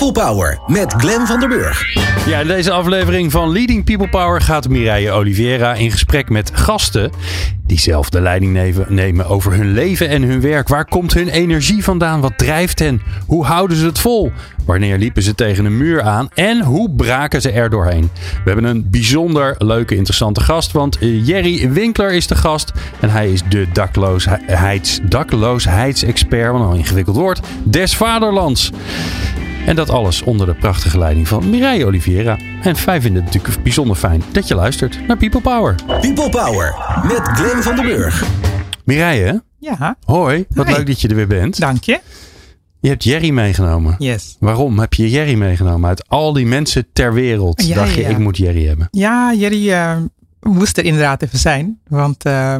People Power met Glenn van der Burg. Ja, in deze aflevering van Leading People Power gaat Mireille Oliveira in gesprek met gasten die zelf de leiding nemen- over hun leven en hun werk. Waar komt hun energie vandaan? Wat drijft hen? Hoe houden ze het vol? Wanneer liepen ze tegen een muur aan? En hoe braken ze er doorheen? We hebben een bijzonder leuke, interessante gast. Want eh, Jerry Winkler is de gast. En hij is de dakloosheid, dakloosheidexpert, wat een ingewikkeld woord, des vaderlands. En dat alles onder de prachtige leiding van Mireille Oliveira. En wij vinden het natuurlijk bijzonder fijn dat je luistert naar People Power. People Power met Glenn van der Burg. Mireille, Ja, hoi. Wat Hi. leuk dat je er weer bent. dank je. Je hebt Jerry meegenomen. Yes. Waarom heb je Jerry meegenomen? Uit al die mensen ter wereld Ja, dacht je, ja. ik moet Jerry hebben. Ja, Jerry eh, moest er inderdaad even zijn. Want eh,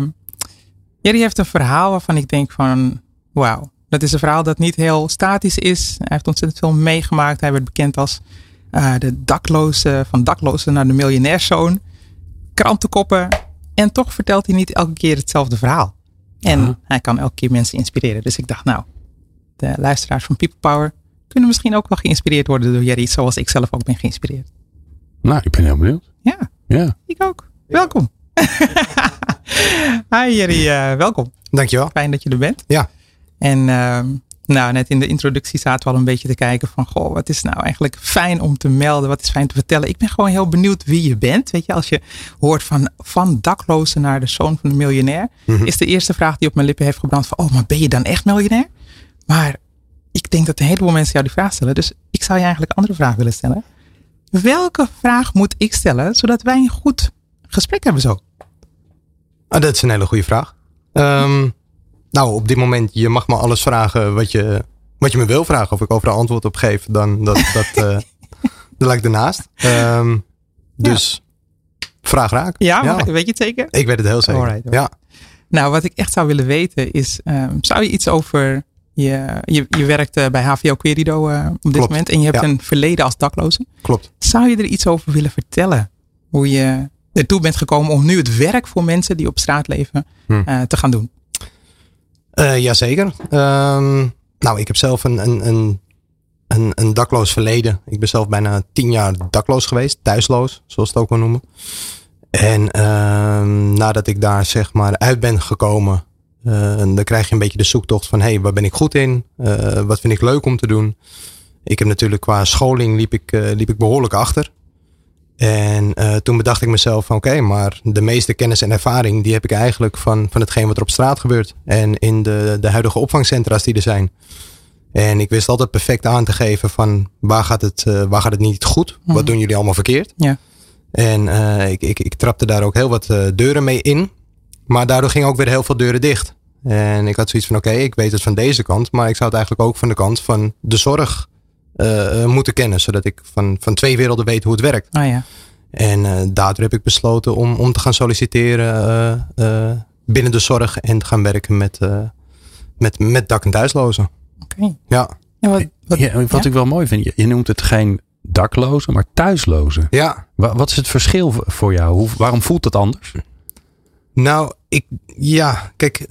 Jerry heeft een verhaal waarvan ik denk van, wauw. Dat is een verhaal dat niet heel statisch is. Hij heeft ontzettend veel meegemaakt. Hij werd bekend als eh, de dakloze, van dakloze naar de miljonairszoon. Krantenkoppen. En toch vertelt hij niet elke keer hetzelfde verhaal. En hij kan elke keer mensen inspireren. Dus ik dacht, nou, de luisteraars van People Power kunnen misschien ook wel geïnspireerd worden door Jerry. Zoals ik zelf ook ben geïnspireerd. Nou, ik ben heel benieuwd. Ja, Ja. ik ook. Welkom. Hi Jerry, eh, welkom. Dankjewel. Fijn dat je er bent. Ja. En ehm, nou, net in de introductie zaten we al een beetje te kijken van, goh, wat is nou eigenlijk fijn om te melden? Wat is fijn te vertellen? Ik ben gewoon heel benieuwd wie je bent. Weet je, als je hoort van, van dakloze naar de zoon van een miljonair, Mhm. is de eerste vraag die op mijn lippen heeft gebrand van, oh, maar ben je dan echt miljonair? Maar ik denk dat een heleboel mensen jou die vraag stellen. Dus ik zou je eigenlijk een andere vraag willen stellen. Welke vraag moet ik stellen, zodat wij een goed gesprek hebben zo? Ah, dat is een hele goede vraag. Ehm, nou, op dit moment, je mag me alles vragen wat je, wat je me wil vragen. Of ik overal antwoord op geef, dan dat, dat, eh dat lijkt ernaast. Ehm, dus vraag raak. Ja, weet je het zeker? Ik weet het heel zeker. Alright, alright. Ja. Nou, wat ik echt zou willen weten is, ehm, zou je iets over, je, je, je werkt eh, bij HVO Querido eh, op dit Klopt, moment en je hebt ja. een verleden als dakloze. Klopt. Zou je er iets over willen vertellen? Hoe je ertoe bent gekomen om nu het werk voor mensen die op straat leven Hm. te gaan doen? Eh, jazeker. Ehm, nou, ik heb zelf een, een, een, een, een dakloos verleden. Ik ben zelf bijna tien jaar dakloos geweest. Thuisloos, zoals het ook wel noemen. En ehm, nadat ik daar zeg maar uit ben gekomen. eh, dan krijg je een beetje de zoektocht van... hey, waar ben ik goed in? Eh, wat vind ik leuk om te doen? Ik heb natuurlijk qua scholing liep ik, liep ik behoorlijk achter. En eh, toen bedacht ik mezelf van oké, maar de meeste kennis en ervaring die heb ik eigenlijk van, van hetgeen wat er op straat gebeurt. En in de, de huidige opvangcentra's die er zijn. En ik wist altijd perfect aan te geven van waar gaat het, eh, waar gaat het niet goed? Mhm. Wat doen jullie allemaal verkeerd? Ja. En eh, ik, ik, ik trapte daar ook heel wat deuren mee in. Maar daardoor gingen ook weer heel veel deuren dicht. En ik had zoiets van oké, ik weet het van deze kant. Maar ik zou het eigenlijk ook van de kant van de zorg eh, moeten kennen. Zodat ik van, van twee werelden weet hoe het werkt. Ah ja. En eh, daardoor heb ik besloten om, om te gaan solliciteren eh, eh, binnen de zorg en te gaan werken met, eh, met, met dak- en thuislozen. Oké. Ja, Ja, wat, wat, Ja, wat ja? ik wel mooi vind, je, je noemt het geen daklozen, maar thuislozen. ja. Wa- Wat is het verschil voor jou? Hoe, waarom voelt het anders? Nou, ik, ja, kijk,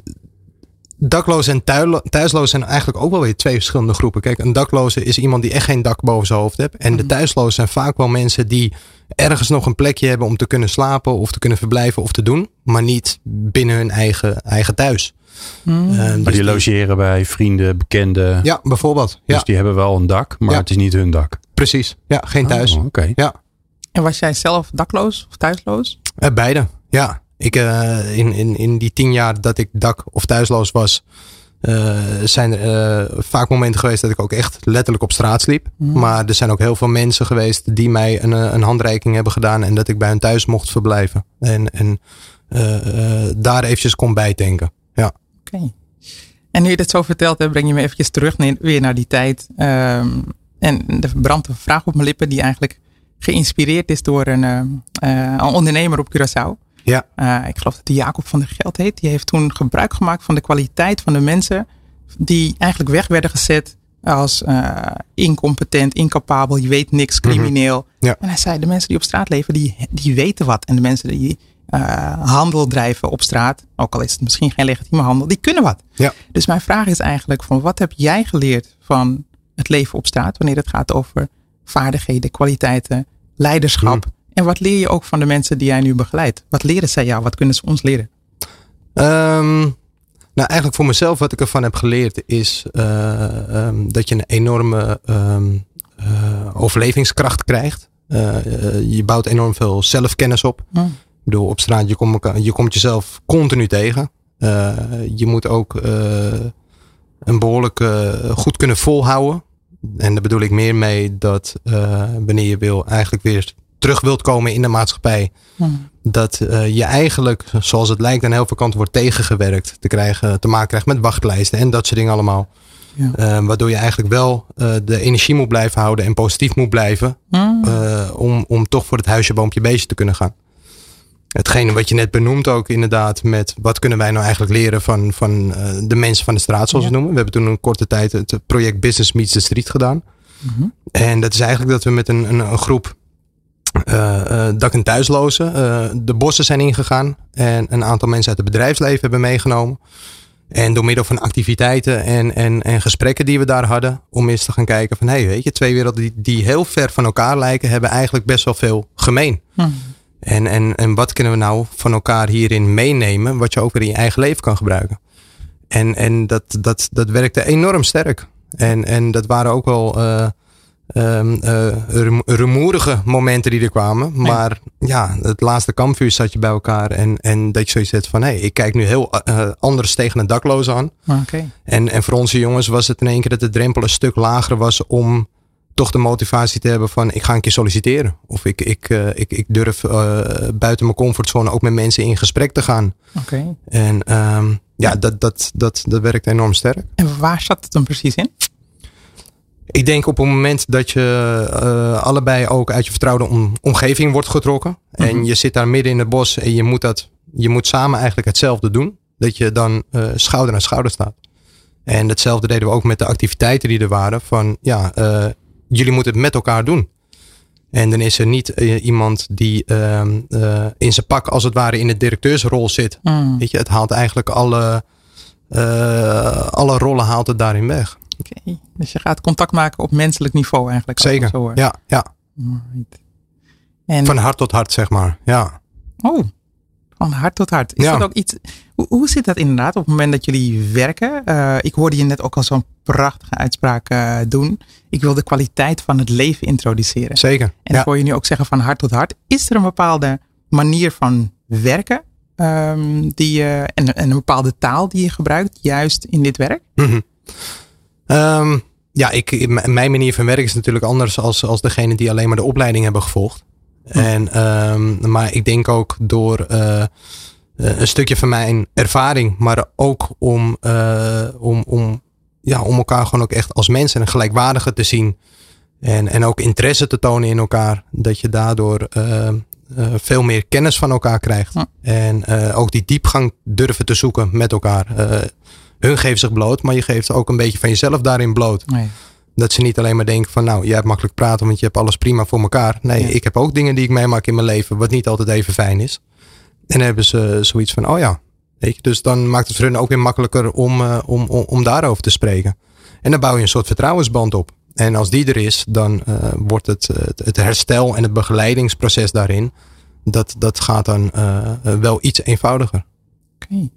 daklozen en thuilo- thuislozen zijn eigenlijk ook wel weer twee verschillende groepen. Kijk, een dakloze is iemand die echt geen dak boven zijn hoofd heeft. En de Mhm. thuislozen zijn vaak wel mensen die ergens nog een plekje hebben om te kunnen slapen of te kunnen verblijven of te doen. Maar niet binnen hun eigen, eigen thuis. Hmm. Eh, Maar dus die die- logeren bij vrienden, bekenden. Ja, bijvoorbeeld. Ja, Dus die hebben wel een dak, maar Ja. het is niet hun dak. precies. Ja, geen thuis. Oh, Oké. Ja. En was jij zelf dakloos of thuisloos? Eh, beide, ja. Ik, eh, in, in, in die tien jaar dat ik dak- of thuisloos was, eh, zijn er eh, vaak momenten geweest dat ik ook echt letterlijk op straat sliep. Mhm. Maar er zijn ook heel veel mensen geweest die mij een, een handreiking hebben gedaan en dat ik bij hen thuis mocht verblijven. En, en daar eventjes kon bijdenken. Ja. Oké. En nu je dit zo verteld hebt, breng je me eventjes terug weer naar die tijd. Ehm, en er brandt een vraag op mijn lippen die eigenlijk geïnspireerd is door een, een ondernemer op Curaçao. Ja. Eh, ik geloof dat die Jacob van der Geld heet. Die heeft toen gebruik gemaakt van de kwaliteit van de mensen die eigenlijk weg werden gezet als uh, incompetent, incapabel, je weet niks, Mhm. crimineel. Ja. En hij zei, de mensen die op straat leven, die, die weten wat. En de mensen die uh, handel drijven op straat, ook al is het misschien geen legitieme handel, die kunnen wat. Ja. Dus mijn vraag is eigenlijk van wat heb jij geleerd van het leven op straat wanneer het gaat over vaardigheden, kwaliteiten, leiderschap? Mhm. En wat leer je ook van de mensen die jij nu begeleidt? Wat leren zij jou? Wat kunnen ze ons leren? Um, nou, eigenlijk voor mezelf wat ik ervan heb geleerd is uh, um, dat je een enorme um, uh, overlevingskracht krijgt. Uh, je bouwt enorm veel zelfkennis op. Hm. Ik bedoel, op straat, je, kom, je komt jezelf continu tegen. Je moet ook een behoorlijk goed kunnen volhouden. En daar bedoel ik meer mee dat wanneer je wil eigenlijk weer terug wilt komen in de maatschappij. Hm. Dat uh, je eigenlijk, zoals het lijkt, aan heel veel kanten wordt tegengewerkt. Te, krijgen, te maken krijgt met wachtlijsten en dat soort dingen allemaal. Ja. Uh, waardoor je eigenlijk wel uh, de energie moet blijven houden en positief moet blijven. Hm. om, om toch voor het huisje, boompje, beestje te kunnen gaan. Hetgene wat je net benoemt ook inderdaad met wat kunnen wij nou eigenlijk leren van, van de mensen van de straat zoals Ja. we noemen. We hebben toen een korte tijd het project Business Meets the Street gedaan. Mhm. En dat is eigenlijk dat we met een, een, een groep uh, dak- en thuislozen uh, de bossen zijn ingegaan. En een aantal mensen uit het bedrijfsleven hebben meegenomen. En door middel van activiteiten en, en, en gesprekken die we daar hadden. Om eens te gaan kijken van, hé hey, weet je, twee werelden die, die heel ver van elkaar lijken. Hebben eigenlijk best wel veel gemeen. Hm. En, en, en wat kunnen we nou van elkaar hierin meenemen. Wat je ook weer in je eigen leven kan gebruiken. En, en dat, dat, dat werkte enorm sterk. En, en dat waren ook wel... Um, uh, rumoerige momenten die er kwamen. Nee. Maar ja, het laatste kampvuur zat je bij elkaar. En, en dat je zoiets zet van hé, hey, ik kijk nu heel uh, anders tegen een dakloze aan. Okay. En, en voor onze jongens was het in één keer dat de drempel een stuk lager was om toch de motivatie te hebben van ik ga een keer solliciteren. Of ik, ik, uh, ik, ik durf buiten mijn comfortzone ook met mensen in gesprek te gaan. Okay. En um, ja, dat, dat, dat, dat werkt enorm sterk. En waar zat het dan precies in? Ik denk op het moment dat je uh, allebei ook uit je vertrouwde om, omgeving wordt getrokken. Mm -hmm. En je zit daar midden in het bos en je moet, dat, je moet samen eigenlijk hetzelfde doen. Dat je dan uh, schouder aan schouder staat. En hetzelfde deden we ook met de activiteiten die er waren. Van ja, uh, jullie moeten het met elkaar doen. En dan is er niet iemand die ehm, in zijn pak als het ware in de directeursrol zit. Mm. Weet je, het haalt eigenlijk alle, alle rollen haalt het daarin weg. Oké, okay. dus je gaat contact maken op menselijk niveau eigenlijk. Zeker, zo ja. ja. Right. En, van hart tot hart, zeg maar. Ja. Oh, van hart tot hart. Is ja. dat ook iets, hoe, hoe, zit dat inderdaad op het moment dat jullie werken? Uh, ik hoorde je net ook al zo'n prachtige uitspraak uh, doen. Ik wil de kwaliteit van het leven introduceren. Zeker. En ja. ik hoor je nu ook zeggen van hart tot hart. Is er een bepaalde manier van werken um, die, uh, en, en, een bepaalde taal die je gebruikt juist in dit werk? Mm -hmm. Um, ja, ik, mijn manier van werken is natuurlijk anders als, als degene die alleen maar de opleiding hebben gevolgd. Hm. En, um, maar ik denk ook door uh, een stukje van mijn ervaring, maar ook om, uh, om, om, ja, om elkaar gewoon ook echt als mensen en gelijkwaardige te zien. En, en ook interesse te tonen in elkaar. Dat je daardoor uh, veel meer kennis van elkaar krijgt. En ook die diepgang durven te zoeken met elkaar hun geven zich bloot, maar je geeft ook een beetje van jezelf daarin bloot. Nee. Dat ze niet alleen maar denken van nou, jij hebt makkelijk praten, want je hebt alles prima voor elkaar. Nee, Ja. ik heb ook dingen die ik meemaak in mijn leven, wat niet altijd even fijn is. En dan hebben ze zoiets van, oh ja. Weet je, dus dan maakt het voor hun ook weer makkelijker om, uh, om, om, om daarover te spreken. En dan bouw je een soort vertrouwensband op. En als die er is, dan uh, wordt het, het, het herstel en het begeleidingsproces daarin, dat, dat gaat dan uh, wel iets eenvoudiger. Oké. Okay.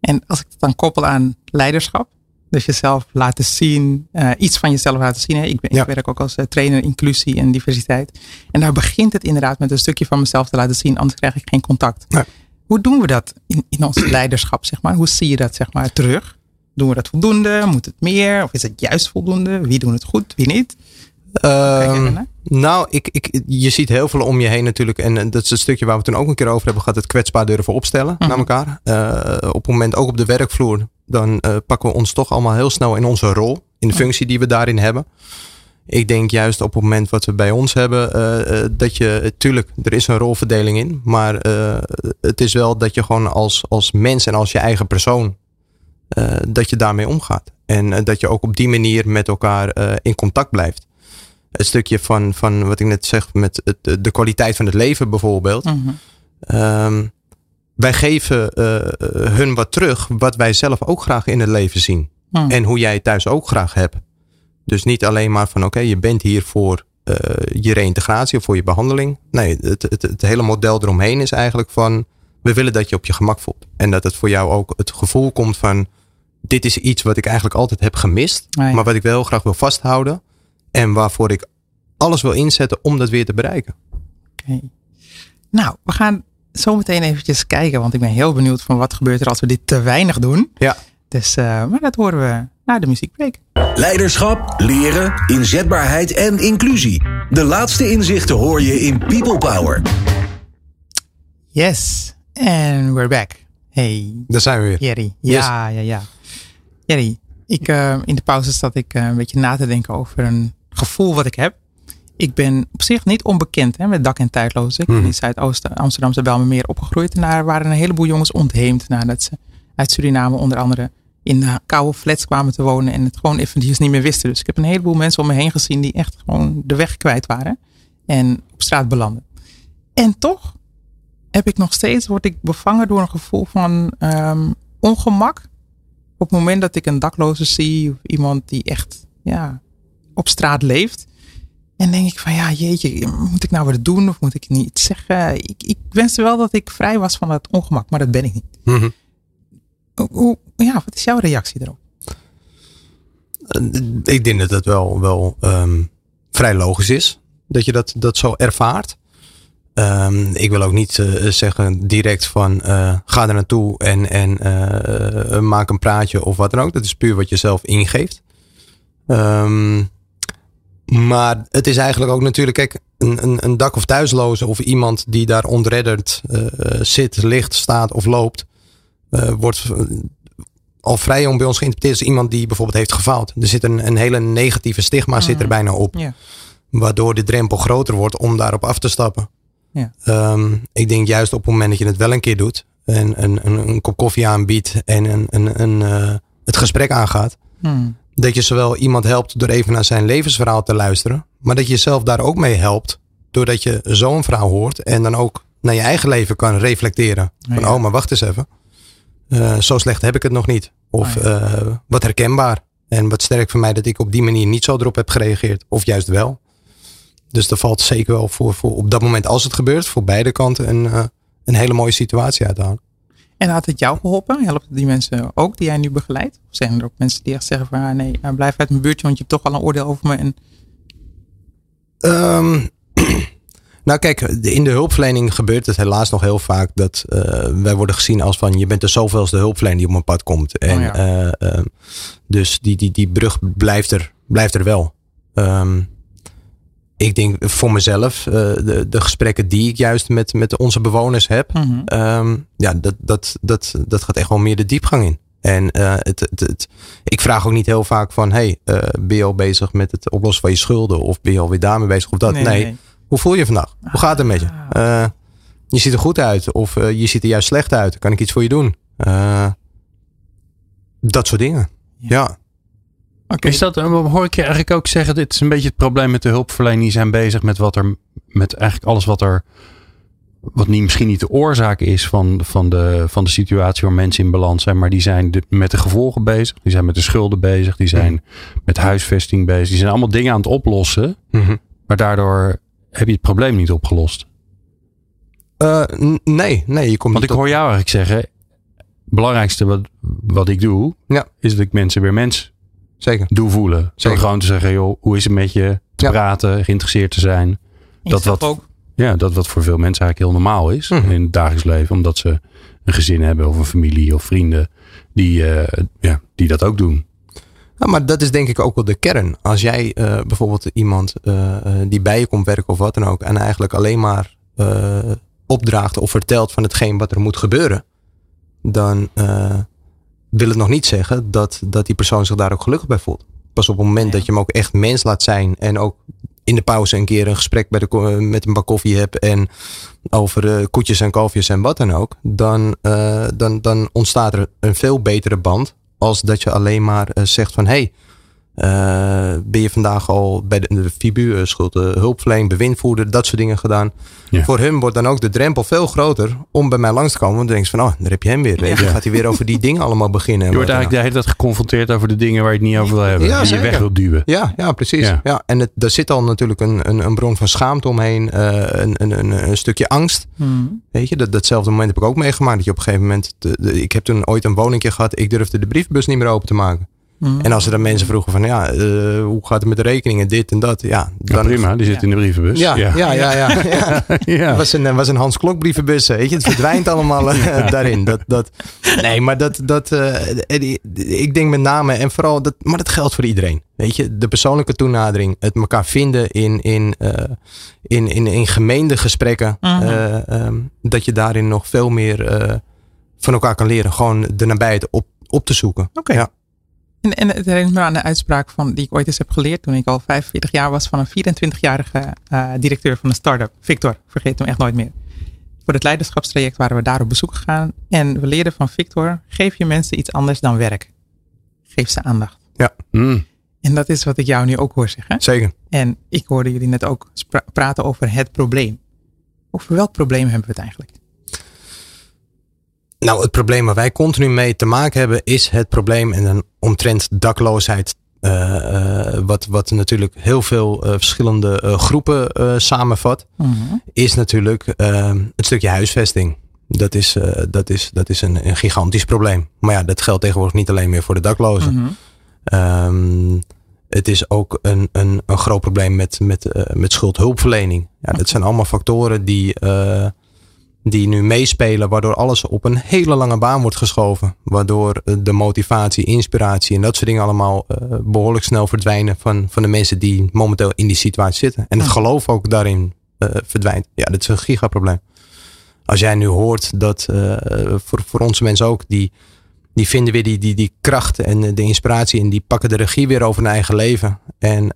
En als ik het dan koppel aan leiderschap, dus jezelf laten zien, uh, iets van jezelf laten zien. Hè? Ik, ben, Ja. ik werk ook als uh, trainer inclusie en diversiteit. En daar begint het inderdaad met een stukje van mezelf te laten zien, anders krijg ik geen contact. Ja. Hoe doen we dat in, in ons leiderschap, zeg maar? Hoe zie je dat, zeg maar, terug? Doen we dat voldoende? Moet het meer? Of is het juist voldoende? Wie doen het goed, wie niet? Ehm, nou, ik, ik, je ziet heel veel om je heen natuurlijk. En eh, dat is het stukje waar we het toen ook een keer over hebben gehad. Het kwetsbaar durven opstellen Mhm. naar elkaar. Eh, op het moment ook op de werkvloer. Dan eh, pakken we ons toch allemaal heel snel in onze rol. In de functie die we daarin hebben. Ik denk juist op het moment wat we bij ons hebben. dat je, tuurlijk, er is een rolverdeling in. Maar het is wel dat je gewoon als, als mens en als je eigen persoon. dat je daarmee omgaat. En dat je ook op die manier met elkaar in contact blijft. Het stukje van, van wat ik net zeg met het, de kwaliteit van het leven bijvoorbeeld. Mhm. Ehm, wij geven eh, hun wat terug wat wij zelf ook graag in het leven zien. Mhm. En hoe jij het thuis ook graag hebt. Dus niet alleen maar van oké, je bent hier voor eh, je reïntegratie of voor je behandeling. Nee, het, het, het hele model eromheen is eigenlijk van we willen dat je op je gemak voelt. En dat het voor jou ook het gevoel komt van dit is iets wat ik eigenlijk altijd heb gemist. Ja. Maar wat ik wel graag wil vasthouden. En waarvoor ik alles wil inzetten om dat weer te bereiken. Oké. Nou, we gaan zo meteen eventjes kijken, want ik ben heel benieuwd van wat gebeurt er als we dit te weinig doen. Ja. Dus, eh, maar dat horen we na de muziekbreak. Leiderschap, leren, inzetbaarheid en inclusie. De laatste inzichten hoor je in People Power. Yes, and we're back. Hey, Daar zijn we weer. Jerry. Ja, ja, ja. Jerry, ik, eh, in de pauze zat ik eh, een beetje na te denken over een gevoel wat ik heb. Ik ben op zich niet onbekend hè, met dak- en tijdlozen. Ik ben Mhm. in Zuidoosten Amsterdamse Bijlmermeer opgegroeid. En daar waren een heleboel jongens ontheemd nadat ze uit Suriname onder andere in de koude flats kwamen te wonen. En het gewoon eventjes niet meer wisten. Dus ik heb een heleboel mensen om me heen gezien die echt gewoon de weg kwijt waren. En op straat belanden. En toch heb ik nog steeds, word ik bevangen door een gevoel van ehm, ongemak. Op het moment dat ik een dakloze zie of iemand die echt ja, op straat leeft. En denk ik van ja, jeetje, moet ik nou wat doen of moet ik niet zeggen? Ik, ik wenste wel dat ik vrij was van dat ongemak, maar dat ben ik niet. Mhm. Hoe- Hoe, ja, wat is jouw reactie erop? Eh, Ik denk dat het wel, wel ehm, vrij logisch is dat je dat, dat zo ervaart. Ehm, ik wil ook niet eh, zeggen direct van eh, ga er naartoe en, en maak een praatje of wat dan ook. Dat is puur wat je zelf ingeeft. Ehm, maar het is eigenlijk ook natuurlijk, kijk, een, een, een dak- of thuisloze of iemand die daar ontredderd eh, eh, zit, ligt, staat of loopt, eh, wordt al vrij jong bij ons geïnterpreteerd als iemand die bijvoorbeeld heeft gefaald. Er zit een, een hele negatieve stigma zit er Mhm. bijna op. Ja. Waardoor de drempel groter wordt om daarop af te stappen. Ja. Ehm, ik denk juist op het moment dat je het wel een keer doet. En een, een, een kop koffie aanbiedt en een, een, een, het gesprek aangaat. Hmm. Dat je zowel iemand helpt door even naar zijn levensverhaal te luisteren. Maar dat je jezelf daar ook mee helpt. Doordat je zo'n verhaal hoort. En dan ook naar je eigen leven kan reflecteren. Van Ja. oh maar wacht eens even. Eh, zo slecht heb ik het nog niet. Of Oh eh, wat herkenbaar. En wat sterk voor mij dat ik op die manier niet zo erop heb gereageerd. Of juist wel. Dus er valt zeker wel voor, voor op dat moment als het gebeurt. Voor beide kanten een, eh, een hele mooie situatie uit te halen. En had het jou geholpen? Helpt het die mensen ook die jij nu begeleidt? Of zijn er ook mensen die echt zeggen van ah, nee, nou, blijf uit mijn buurtje, want je hebt toch al een oordeel over me. En, Ehm, nou kijk, in de hulpverlening gebeurt het helaas nog heel vaak dat eh, wij worden gezien als van je bent de zoveelste hulpverlener die op mijn pad komt. En ja. eh, ehm, dus die, die, die brug blijft er, blijft er wel. Ehm, ik denk voor mezelf, eh, de, de gesprekken die ik juist met, met onze bewoners heb, Mhm. Ehm, ja, dat, dat, dat, dat gaat echt wel meer de diepgang in. En eh, het, het, het- ik vraag ook niet heel vaak van, hey, eh, ben je al bezig met het oplossen van je schulden? Of ben je alweer daarmee bezig of dat? Nee, Hoe voel je je vandaag? Hoe gaat het met je? Ah. Je ziet er goed uit of je ziet er juist slecht uit. Kan ik iets voor je doen? Dat soort dingen. Ja. Oké. Is dat, eh, hoor ik je eigenlijk ook zeggen, dit is een beetje het probleem met de hulpverlening. Die zijn bezig met wat er, met eigenlijk alles wat er, wat niet, misschien niet de oorzaak is van, van, de, van de situatie waar mensen in balans zijn. Maar die zijn de- met de gevolgen bezig. Die zijn met de schulden bezig. Die zijn met huisvesting bezig. Die zijn allemaal dingen aan het oplossen. Mhm. Maar daardoor heb je het probleem niet opgelost. Eh, nee, nee, je komt Want ik hoor jou eigenlijk zeggen, het belangrijkste wat, wat ik doe, Ja. is dat ik mensen weer mens Zeker. doe voelen. Zo gewoon te zeggen, joh, hoe is het met je? Te Ja. praten, geïnteresseerd te zijn. dat wat- ook. Ja, dat wat voor veel mensen eigenlijk heel normaal is Mhm. in het dagelijks leven. Omdat ze een gezin hebben of een familie of vrienden die, eh, ja, die dat ook doen. Ja, maar dat is denk ik ook wel de kern. Als jij eh, bijvoorbeeld iemand eh, die bij je komt werken of wat dan ook. En eigenlijk alleen maar eh, opdraagt of vertelt van hetgeen wat er moet gebeuren. Dan eh, wil het nog niet zeggen dat, dat die persoon zich daar ook gelukkig bij voelt. Pas op het moment Ja. dat je hem ook echt mens laat zijn. En ook in de pauze een keer een gesprek bij de, ko- met een bak koffie hebt. En over eh, koetjes en kalfjes en wat dan ook. Dan, eh, dan, dan ontstaat er een veel betere band als dat je alleen maar eh, zegt van hé, hey, eh, ben je vandaag al bij de, de FIBU, uh, schuld, uh, hulpverlening, bewindvoerder, dat soort dingen gedaan. Ja. Voor hun wordt dan ook de drempel veel groter om bij mij langs te komen. Want dan denk je van, oh, daar heb je hem weer. Weet je, Dan gaat hij weer over die dingen allemaal beginnen. Je wordt eigenlijk de hele tijd geconfronteerd over de dingen waar je het niet over wil hebben. Ja, die je weg wilt duwen. Ja, ja precies. Ja. Ja. en het, er zit al natuurlijk een, een, een bron van schaamte omheen. eh, een, een, een, een stukje angst. Hmm. Weet je, dat, datzelfde moment heb ik ook meegemaakt. Dat je op een gegeven moment. De, de- ik heb toen ooit een woningje gehad. Ik durfde de brievenbus niet meer open te maken. Hmm. En als er dan mensen vroegen van ja, eh, hoe gaat het met de rekeningen, dit en dat. Ja, Ja, dan, prima, die zit in de brievenbus. Ja, ja, ja. ja, ja, Ja. Het was een, was een Hans Klok brievenbus. Weet je, het verdwijnt allemaal eh, daarin. Dat, dat, nee, maar dat, dat, eh, ik denk met name en vooral, dat, maar dat geldt voor iedereen. Weet je, de persoonlijke toenadering, het elkaar vinden in, in, eh, in, in, in gemeende gesprekken. Mhm. eh, ehm, dat je daarin nog veel meer eh, van elkaar kan leren. Gewoon de nabijheid op, op te zoeken. Oké. Ja. En, en het herinnert me aan een uitspraak van, die ik ooit eens heb geleerd toen ik al 45 jaar was van een 24-jarige eh, directeur van een start-up. Victor, vergeet hem echt nooit meer. Voor het leiderschapstraject waren we daar op bezoek gegaan. En we leerden van Victor, geef je mensen iets anders dan werk. Geef ze aandacht. Mm. En dat is wat ik jou nu ook hoor zeggen. Zeker. En ik hoorde jullie net ook praten over het probleem. Over welk probleem hebben we het eigenlijk? Nou, het probleem waar wij continu mee te maken hebben is het probleem en dan omtrent dakloosheid. eh, eh, wat, wat natuurlijk heel veel eh, verschillende groepen samenvat, is natuurlijk eh, het stukje huisvesting. Dat is, dat is, dat is een, een gigantisch probleem. Maar ja, dat geldt tegenwoordig niet alleen meer voor de daklozen. Mhm. Ehm, het is ook een, een, een groot probleem met, met, met schuldhulpverlening. Ja, dat zijn allemaal factoren die, die nu meespelen, waardoor alles op een hele lange baan wordt geschoven. Waardoor eh, de motivatie, inspiratie en dat soort dingen allemaal eh, behoorlijk snel verdwijnen van, van de mensen die momenteel in die situatie zitten. En het geloof ook daarin eh, verdwijnt. Ja, dat is een gigaprobleem. Als jij nu hoort dat voor, voor onze mensen ook, die, die vinden weer die, die, die kracht en de inspiratie en die pakken de regie weer over hun eigen leven. En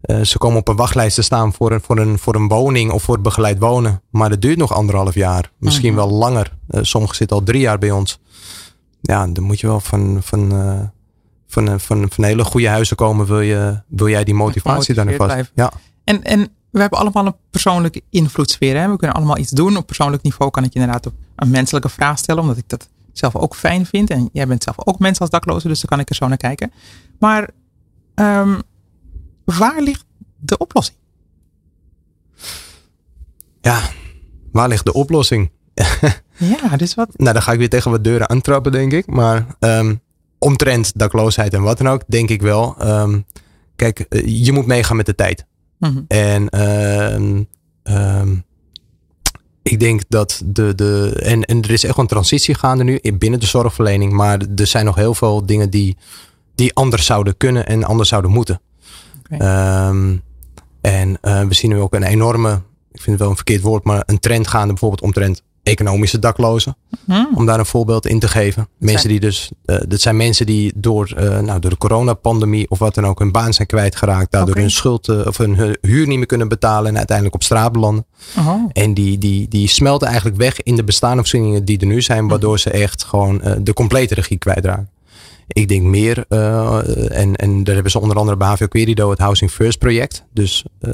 eh, ze komen op een wachtlijst te staan voor een, voor, een, voor een woning of voor het begeleid wonen. Maar dat duurt nog anderhalf jaar. Misschien wel langer. Eh, sommigen zitten al drie jaar bij ons. Ja, dan moet je wel van, van, eh, van, eh, van, van hele goede huizen komen. Wil, je, wil jij die motivatie daarin vast? Ja, En, en we hebben allemaal een persoonlijke invloedssfeer. Hè? We kunnen allemaal iets doen. Op persoonlijk niveau kan ik je inderdaad op een menselijke vraag stellen. Omdat ik dat zelf ook fijn vind. En jij bent zelf ook mens als dakloze. Dus dan kan ik er zo naar kijken. Maar ehm, waar ligt de oplossing? ja, waar ligt de oplossing? Ja, dus wat? Nou, dan ga ik weer tegen wat deuren aantrappen, denk ik. Maar ehm, omtrent dakloosheid en wat dan ook, denk ik wel. ehm, kijk, eh, je moet meegaan met de tijd. Mhm. En ehm, ik denk dat de. de en, en er is echt een transitie gaande nu in- binnen de zorgverlening. Maar er zijn nog heel veel dingen die, die anders zouden kunnen en anders zouden moeten. Ehm, en eh, we zien nu ook een enorme, ik vind het wel een verkeerd woord, maar een trend gaande bijvoorbeeld omtrent economische daklozen. Hmm. Om daar een voorbeeld in te geven. Mensen die dus, eh, dat zijn mensen die door, eh, nou, door de coronapandemie of wat dan ook hun baan zijn kwijtgeraakt. Daardoor hun schuld of hun hu- huur niet meer kunnen betalen en uiteindelijk op straat belanden. Oh. En die, die, die smelten eigenlijk weg in de bestaande voorzieningen die er nu zijn, waardoor ze echt gewoon de complete regie kwijtraken. Ik denk meer, eh, en, en daar hebben ze onder andere bij HVO Querido het Housing First project. Dus eh,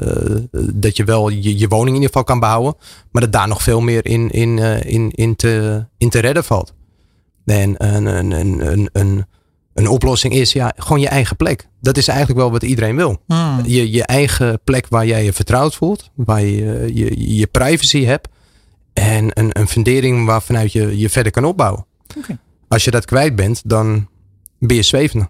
dat je wel je, je woning in ieder geval kan behouden, maar dat daar nog veel meer in, in, eh, in, in, te, in te redden valt. En een, een, een, een, een, een oplossing is ja, gewoon je eigen plek. Dat is eigenlijk wel wat iedereen wil. Hmm. Je, je eigen plek waar jij je vertrouwd voelt. Waar je je, je privacy hebt. En een, een fundering waarvanuit je je verder kan opbouwen. Als je dat kwijt bent, dan ben je zwevende.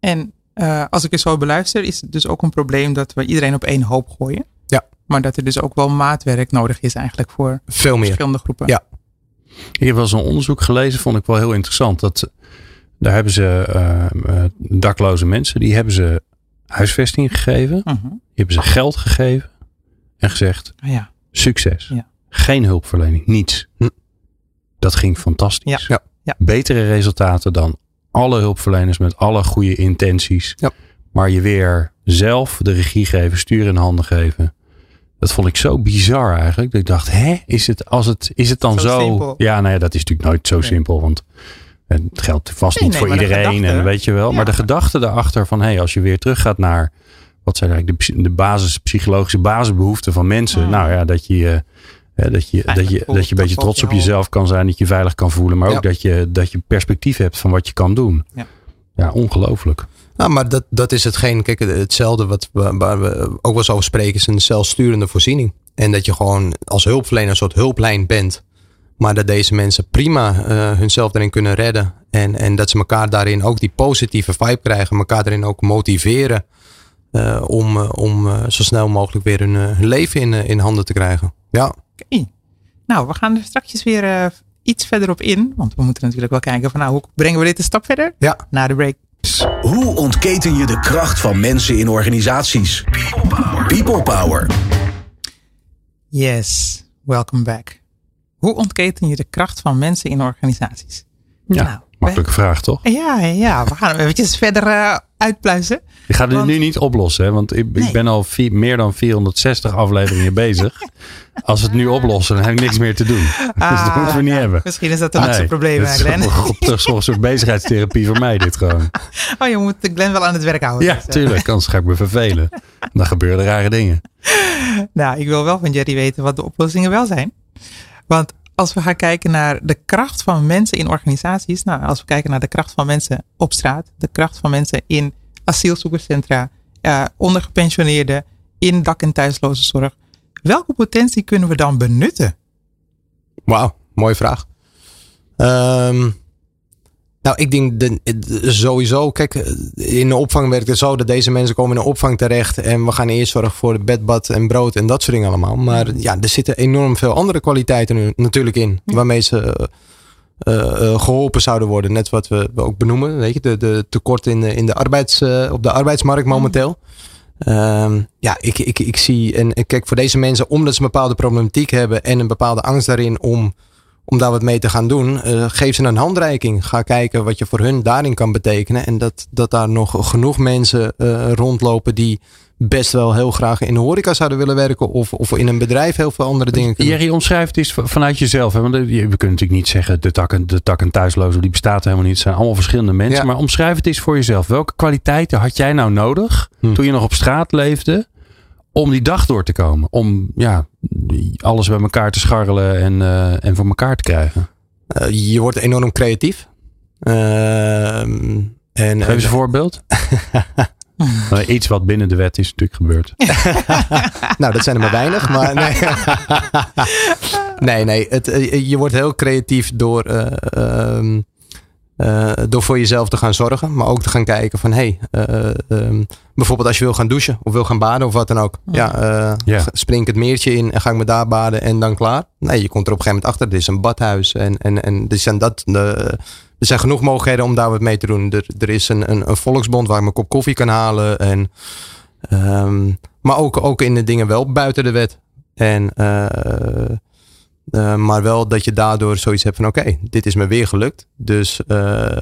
En eh, als ik het zo beluister, is het dus ook een probleem dat we iedereen op één hoop gooien. Ja. Maar dat er dus ook wel maatwerk nodig is eigenlijk voor Veel meer. verschillende groepen. Ja. Ik heb wel eens een onderzoek gelezen, vond ik wel heel interessant. Dat, daar hebben ze eh, eh, dakloze mensen, die hebben ze huisvesting gegeven. Mhm. Die hebben ze geld gegeven. En gezegd, Ah, ja. succes. Ja. Geen hulpverlening, niets. Hm. Dat ging fantastisch. Ja. Ja. Betere resultaten dan alle hulpverleners met alle goede intenties. Ja. Maar je weer zelf de regie geven, sturen in handen geven. Dat vond ik zo bizar eigenlijk. Dat ik dacht, hè, is het, als het, is het dan Zo zo? simpel. Ja, nou ja, dat is natuurlijk nooit zo Nee. simpel. Want En het geldt vast Nee, niet nee, voor iedereen, gedachte, en weet je wel. ja. Maar de gedachte daarachter van, hé, hey, als je weer terug gaat naar, wat zijn eigenlijk de, de basis, psychologische basisbehoeften van mensen. Nou ja, dat je, eh, dat je, dat je, dat je een beetje trots op je jezelf kan zijn, dat je je veilig kan voelen. Maar ook Ja. dat je, dat je perspectief hebt van wat je kan doen. Ja. Ja, ongelooflijk. Nou, maar dat, dat is hetgeen, kijk, hetzelfde wat we, waar we ook wel eens over spreken, is een zelfsturende voorziening. En dat je gewoon als hulpverlener een soort hulplijn bent. Maar dat deze mensen prima eh hunzelf erin kunnen redden. En, en dat ze elkaar daarin ook die positieve vibe krijgen. Elkaar daarin ook motiveren. eh, om eh, om zo snel mogelijk weer hun, hun leven in, in handen te krijgen. Ja, Oké. Nou, we gaan er straks weer eh, iets verder op in. Want we moeten natuurlijk wel kijken van nou, hoe brengen we dit een stap verder? ja. Na de break. Hoe ontketen je de kracht van mensen in organisaties? People Power. Yes, welcome back. Hoe ontketen je de kracht van mensen in organisaties? Ja, Nou, makkelijke vraag toch? Ja, ja, we gaan eventjes verder eh, uitpluizen. Ik ga dit Want- nu niet oplossen, hè, want ik, Nee. ik ben al vier- meer dan 460 afleveringen bezig. Als we het nu oplossen, dan heb ik niks meer te doen. dus dat moeten we niet nou, hebben. Misschien is dat laatste Nee, probleem, is Glenn. Op terug een soort bezigheidstherapie voor mij dit gewoon. Oh, je moet Glenn wel aan het werk houden. Ja, Dus, eh, tuurlijk. Anders ga ik me vervelen. Dan gebeuren rare dingen. Nou, ik wil wel van Jerry weten wat de oplossingen wel zijn. Want als we gaan kijken naar de kracht van mensen in organisaties. Nou, als we kijken naar de kracht van mensen op straat. De kracht van mensen in asielzoekerscentra. eh, ondergepensioneerden. In dak- en thuislozenzorg. Welke potentie kunnen we dan benutten? Wauw, mooie vraag. Ehm, nou, ik denk de, sowieso, kijk, in de opvang werkt het zo dat deze mensen komen in de opvang terecht en we gaan eerst zorgen voor bed, bad en brood en dat soort dingen allemaal. Maar ja, er zitten enorm veel andere kwaliteiten nu natuurlijk in, waarmee ze eh, eh, geholpen zouden worden. Net wat we ook benoemen, weet je, de, de tekort in, de- in de arbeids, eh, op de arbeidsmarkt momenteel. Ehm, ja, ik, ik, ik zie, en kijk, voor deze mensen, omdat ze een bepaalde problematiek hebben en een bepaalde angst daarin om, om daar wat mee te gaan doen, eh, geef ze een handreiking. Ga kijken wat je voor hun daarin kan betekenen. En dat, dat daar nog genoeg mensen eh, rondlopen die best wel heel graag in de horeca zouden willen werken of, of in een bedrijf heel veel andere dingen kunnen. Jerry, omschrijf het eens vanuit jezelf. Hè? Want eh, we kunnen natuurlijk niet zeggen, de tak en, de tak en thuislozen, die bestaat helemaal niet. Het zijn allemaal verschillende mensen. Ja. Maar omschrijf het eens voor jezelf. Welke kwaliteiten had jij nou nodig Hm. toen je nog op straat leefde om die dag door te komen? Om ja, alles bij elkaar te scharrelen en, eh, en voor elkaar te krijgen. Eh, je wordt enorm creatief. Ehm, en, Geef eens een voorbeeld. Nou, Iets wat binnen de wet is natuurlijk gebeurd. Nou, dat zijn er maar weinig. Maar nee, nee, nee het, eh, je wordt heel creatief door, eh, eh, door voor jezelf te gaan zorgen. Maar ook te gaan kijken van, hé, hey, eh, ehm, bijvoorbeeld als je wil gaan douchen of wil gaan baden of wat dan ook. Ja, eh, spring ik het meertje in en ga ik me daar baden en dan klaar. Nee, je komt er op een gegeven moment achter. Dit is een badhuis en, en, en er, zijn dat, de, er zijn genoeg mogelijkheden om daar wat mee te doen. Er, er is een, een, een volksbond waar ik mijn kop koffie kan halen. En, ehm, maar ook, ook in de dingen wel buiten de wet. En, eh, maar wel dat je daardoor zoiets hebt van oké, dit is me weer gelukt. Dus, eh,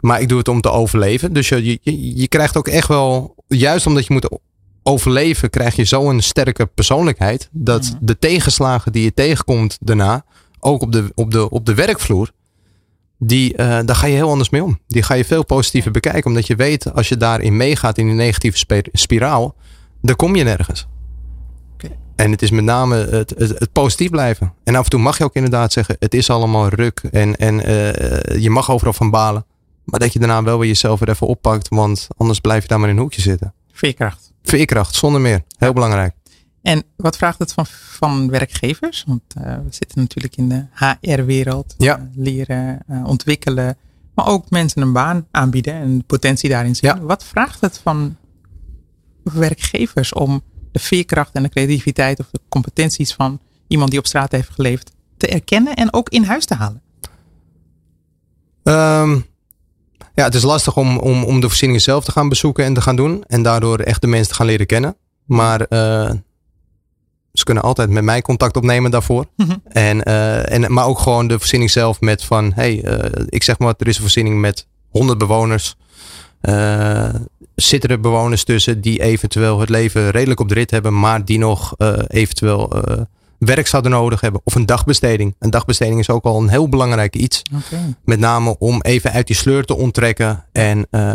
maar ik doe het om te overleven. Dus je, je, je krijgt ook echt wel, juist omdat je moet overleven, krijg je zo'n sterke persoonlijkheid. Dat Mhm. de tegenslagen die je tegenkomt daarna, ook op de, op de, op de werkvloer, die, eh, daar ga je heel anders mee om. Die ga je veel positiever bekijken. Omdat je weet, als je daarin meegaat in die negatieve spiraal, dan kom je nergens. En het is met name het, het, het positief blijven. En af en toe mag je ook inderdaad zeggen, het is allemaal ruk. En, en eh, je mag overal van balen. Maar dat je daarna wel weer jezelf weer even oppakt. Want anders blijf je daar maar in een hoekje zitten. Veerkracht. Veerkracht, zonder meer. Heel belangrijk. En wat vraagt het van, van werkgevers? Want eh, we zitten natuurlijk in de HR-wereld. Ja. Eh, leren, ontwikkelen. Maar ook mensen een baan aanbieden en potentie daarin zien. Ja. Wat vraagt het van werkgevers om de veerkracht en de creativiteit of de competenties van iemand die op straat heeft geleefd te erkennen en ook in huis te halen? Ehm, ja, het is lastig om, om, om de voorzieningen zelf te gaan bezoeken en te gaan doen. En daardoor echt de mensen te gaan leren kennen. Maar eh, ze kunnen altijd met mij contact opnemen daarvoor. Mhm. En, eh, en, maar ook gewoon de voorziening zelf met van... Hey, eh, ik zeg maar, er is een voorziening met 100 bewoners. Zitten er bewoners tussen die eventueel het leven redelijk op de rit hebben... maar die nog eh, eventueel eh, werk zouden nodig hebben. Of een dagbesteding. Een dagbesteding is ook al een heel belangrijk iets. Met name om even uit die sleur te onttrekken. En eh,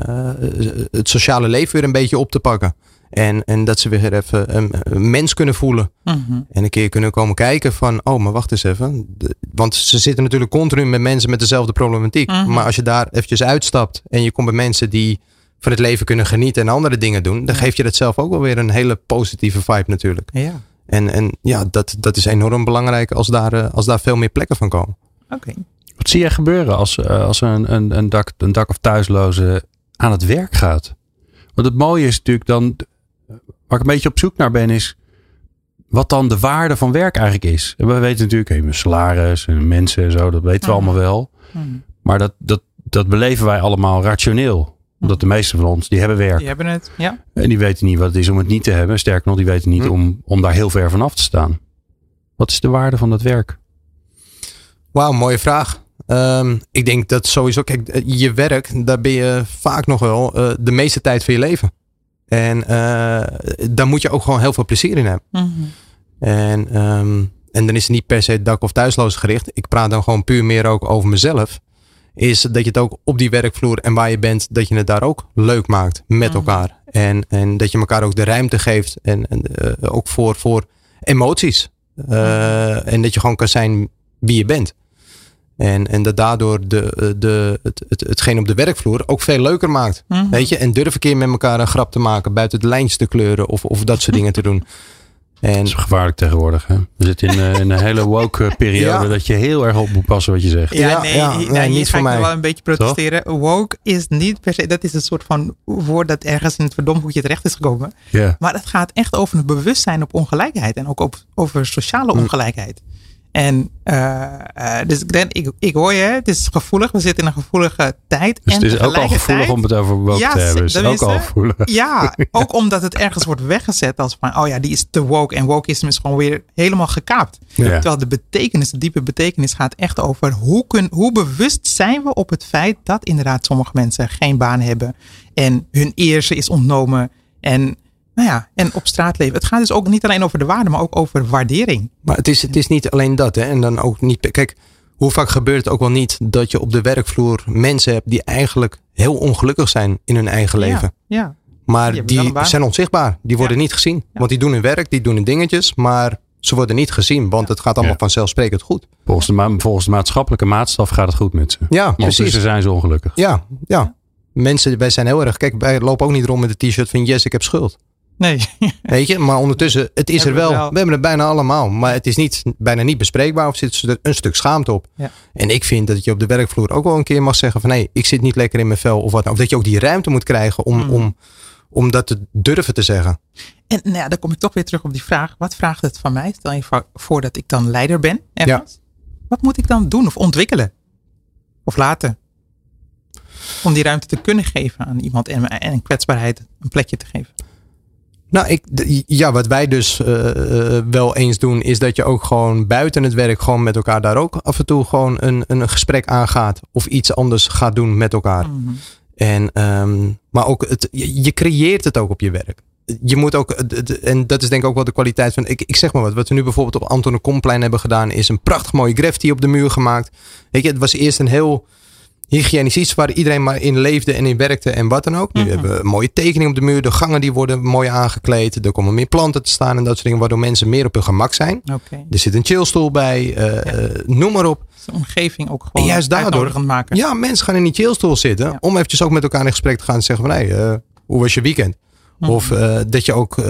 het sociale leven weer een beetje op te pakken. En, en dat ze weer even een, een mens kunnen voelen. Mhm. En een keer kunnen komen kijken van, oh, maar wacht eens even. De- want ze zitten natuurlijk continu met mensen met dezelfde problematiek. Mhm. Maar als je daar eventjes uitstapt en je komt bij mensen die van het leven kunnen genieten en andere dingen doen, dan Ja. geef je dat zelf ook wel weer een hele positieve vibe natuurlijk. Ja, En, en ja, dat, dat is enorm belangrijk als daar, eh, als daar veel meer plekken van komen. oké. Wat zie jij gebeuren als, eh, als een, een, een, dak, een dak- of thuisloze aan het werk gaat? Want het mooie is natuurlijk dan, waar ik een beetje op zoek naar ben, is wat dan de waarde van werk eigenlijk is. En we weten natuurlijk, hey, mijn salaris en mensen en zo, dat weten we allemaal wel. Maar dat, dat, dat beleven wij allemaal rationeel. Omdat de meesten van ons, die hebben werk. Die hebben het, ja. En die weten niet wat het is om het niet te hebben. Sterker nog, die weten niet Hm. om, om daar heel ver vanaf te staan. Wat is de waarde van dat werk? Wauw, mooie vraag. Ehm, ik denk dat sowieso, kijk, eh, je werk, daar ben je vaak nog wel eh, de meeste tijd van je leven. En eh, daar moet je ook gewoon heel veel plezier in hebben. Mhm. En, ehm, en dan is het niet per se dak- of thuisloos gericht. Ik praat dan gewoon puur meer ook over mezelf. Is dat je het ook op die werkvloer en waar je bent, dat je het daar ook leuk maakt met Mhm. elkaar. En, en dat je elkaar ook de ruimte geeft. En, en eh, ook voor, voor emoties. Eh, En dat je gewoon kan zijn wie je bent. En, en dat daardoor de, eh, de, het, het, hetgeen op de werkvloer ook veel leuker maakt. Mhm. Weet je, en durf een keer met elkaar een grap te maken, buiten het lijntje te kleuren of, of dat soort dingen te doen. En Dat is gevaarlijk tegenwoordig. Hè? We zitten in, eh, in een hele woke periode Ja. dat je heel erg op moet passen wat je zegt. Ja, Ja, nee, ja, nee, nee, hier ga ik mij. wel een beetje protesteren. Woke is niet per se, dat is een soort van woord dat ergens in het verdomhoekje terecht is gekomen. Ja. Maar het gaat echt over een bewustzijn op ongelijkheid en ook op, over sociale ongelijkheid. En eh, eh, dus ik denk, ik, ik hoor je, het is gevoelig, we zitten in een gevoelige tijd. Dus en het is ook al gevoelig om het over woke Ja, te hebben. Is ook al gevoelig. Ja, ook omdat het ergens wordt weggezet als van, oh ja, die is te woke. En wokeisme is gewoon weer helemaal gekaapt. Ja. Terwijl de betekenis, de diepe betekenis gaat echt over hoe, kun, hoe bewust zijn we op het feit dat inderdaad sommige mensen geen baan hebben. En hun eerste is ontnomen. En, nou ja, en op straat leven. Het gaat dus ook niet alleen over de waarde, maar ook over waardering. Maar het is, het is niet alleen dat. Hè? En dan ook niet. Kijk, hoe vaak gebeurt het ook wel niet dat je op de werkvloer mensen hebt die eigenlijk heel ongelukkig zijn in hun eigen leven. Ja, ja. Maar Die een zijn onzichtbaar. Die worden Ja. niet gezien. Ja. Want die doen hun werk, die doen hun dingetjes. Maar ze worden niet gezien. Want het gaat allemaal Ja. vanzelfsprekend goed. Volgens de, ma- volgens de maatschappelijke maatstaf gaat het goed met ze. Ja, Maar precies. ondertussen zijn ze ongelukkig. Ja, ja. Mensen, wij zijn heel erg. Kijk, wij lopen ook niet rond met de t-shirt van yes, ik heb schuld. Nee. Weet je, maar ondertussen, het is er we wel. We hebben het bijna allemaal. Maar het is niet, bijna niet bespreekbaar of zit er een stuk schaamte op. Ja. En ik vind dat je op de werkvloer ook wel een keer mag zeggen van nee, ik zit niet lekker in mijn vel of wat. Of dat je ook die ruimte moet krijgen om, Mhm. om, om dat te durven te zeggen. En nou ja, dan kom ik toch weer terug op die vraag. Wat vraagt het van mij? Stel je voor- dat ik dan leider ben. Ergens. Wat moet ik dan doen of ontwikkelen? Of laten? Om die ruimte te kunnen geven aan iemand en, en kwetsbaarheid een plekje te geven. Nou, ik, ja, wat wij dus eh, eh, wel eens doen, is dat je ook gewoon buiten het werk gewoon met elkaar daar ook af en toe gewoon een, een gesprek aangaat. Of iets anders gaat doen met elkaar. Mhm. En, ehm, maar ook, het, je, je creëert het ook op je werk. Je moet ook, en dat is denk ik ook wel de kwaliteit van, ik, ik zeg maar wat, wat we nu bijvoorbeeld op Anton de Komplein hebben gedaan, is een prachtig mooie graffiti op de muur gemaakt. Weet je, het was eerst een heel hygiënisch iets waar iedereen maar in leefde en in werkte en wat dan ook. Nu Mhm. hebben we mooie tekening op de muur, de gangen die worden mooi aangekleed, er komen meer planten te staan en dat soort dingen, waardoor mensen meer op hun gemak zijn. Er zit een chillstoel bij, eh, eh, noem maar op. De omgeving ook gewoon En juist daardoor- maken. Ja, mensen gaan in die chillstoel zitten. Ja. Om eventjes ook met elkaar in gesprek te gaan en zeggen van... Hé, hey, eh, hoe was je weekend? Mhm. Of eh, dat je ook eh,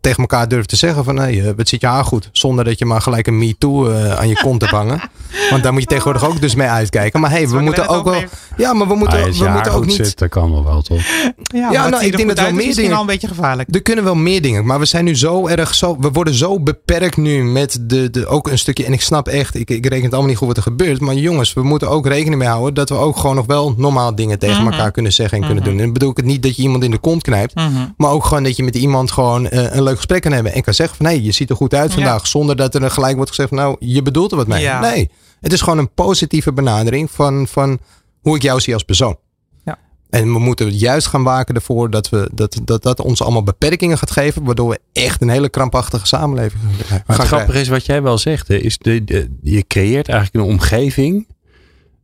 tegen elkaar durft te zeggen van... Hé, hey, wat zit je haar goed? Zonder dat je maar gelijk een me-too eh, aan je kont hebt hangen. Want daar moet je tegenwoordig ook dus mee uitkijken. Maar hey, we moeten ook wel... Ja, maar we moeten, Ah, als je we haar moeten ook goed niet... zit, dat kan wel wel, toch? Ja, maar nou, ik er denk dat wel is meer misschien dingen- al een beetje gevaarlijk. Er kunnen wel meer dingen, maar we zijn nu zo erg zo. We worden zo beperkt nu met de, de ook een stukje. En ik snap echt, ik, ik reken het allemaal niet goed wat er gebeurt. Maar jongens, we moeten ook rekening mee houden dat we ook gewoon nog wel normaal dingen tegen Mhm. elkaar kunnen zeggen en kunnen Mhm. doen. En dan bedoel ik het niet dat je iemand in de kont knijpt. Mhm. Maar ook gewoon dat je met iemand gewoon eh, een leuk gesprek kan hebben. En kan zeggen van hé, je ziet er goed uit Ja. vandaag. Zonder dat er gelijk wordt gezegd nou, je bedoelt er wat mee. Ja. Nee, het is gewoon een positieve benadering van, van hoe ik jou zie als persoon. Ja. En we moeten juist gaan waken ervoor dat, we, dat, dat dat ons allemaal beperkingen gaat geven. Waardoor we echt een hele krampachtige samenleving gaan Maar het krijgen. grappige is wat jij wel zegt. Hè, is de, de- je creëert eigenlijk een omgeving.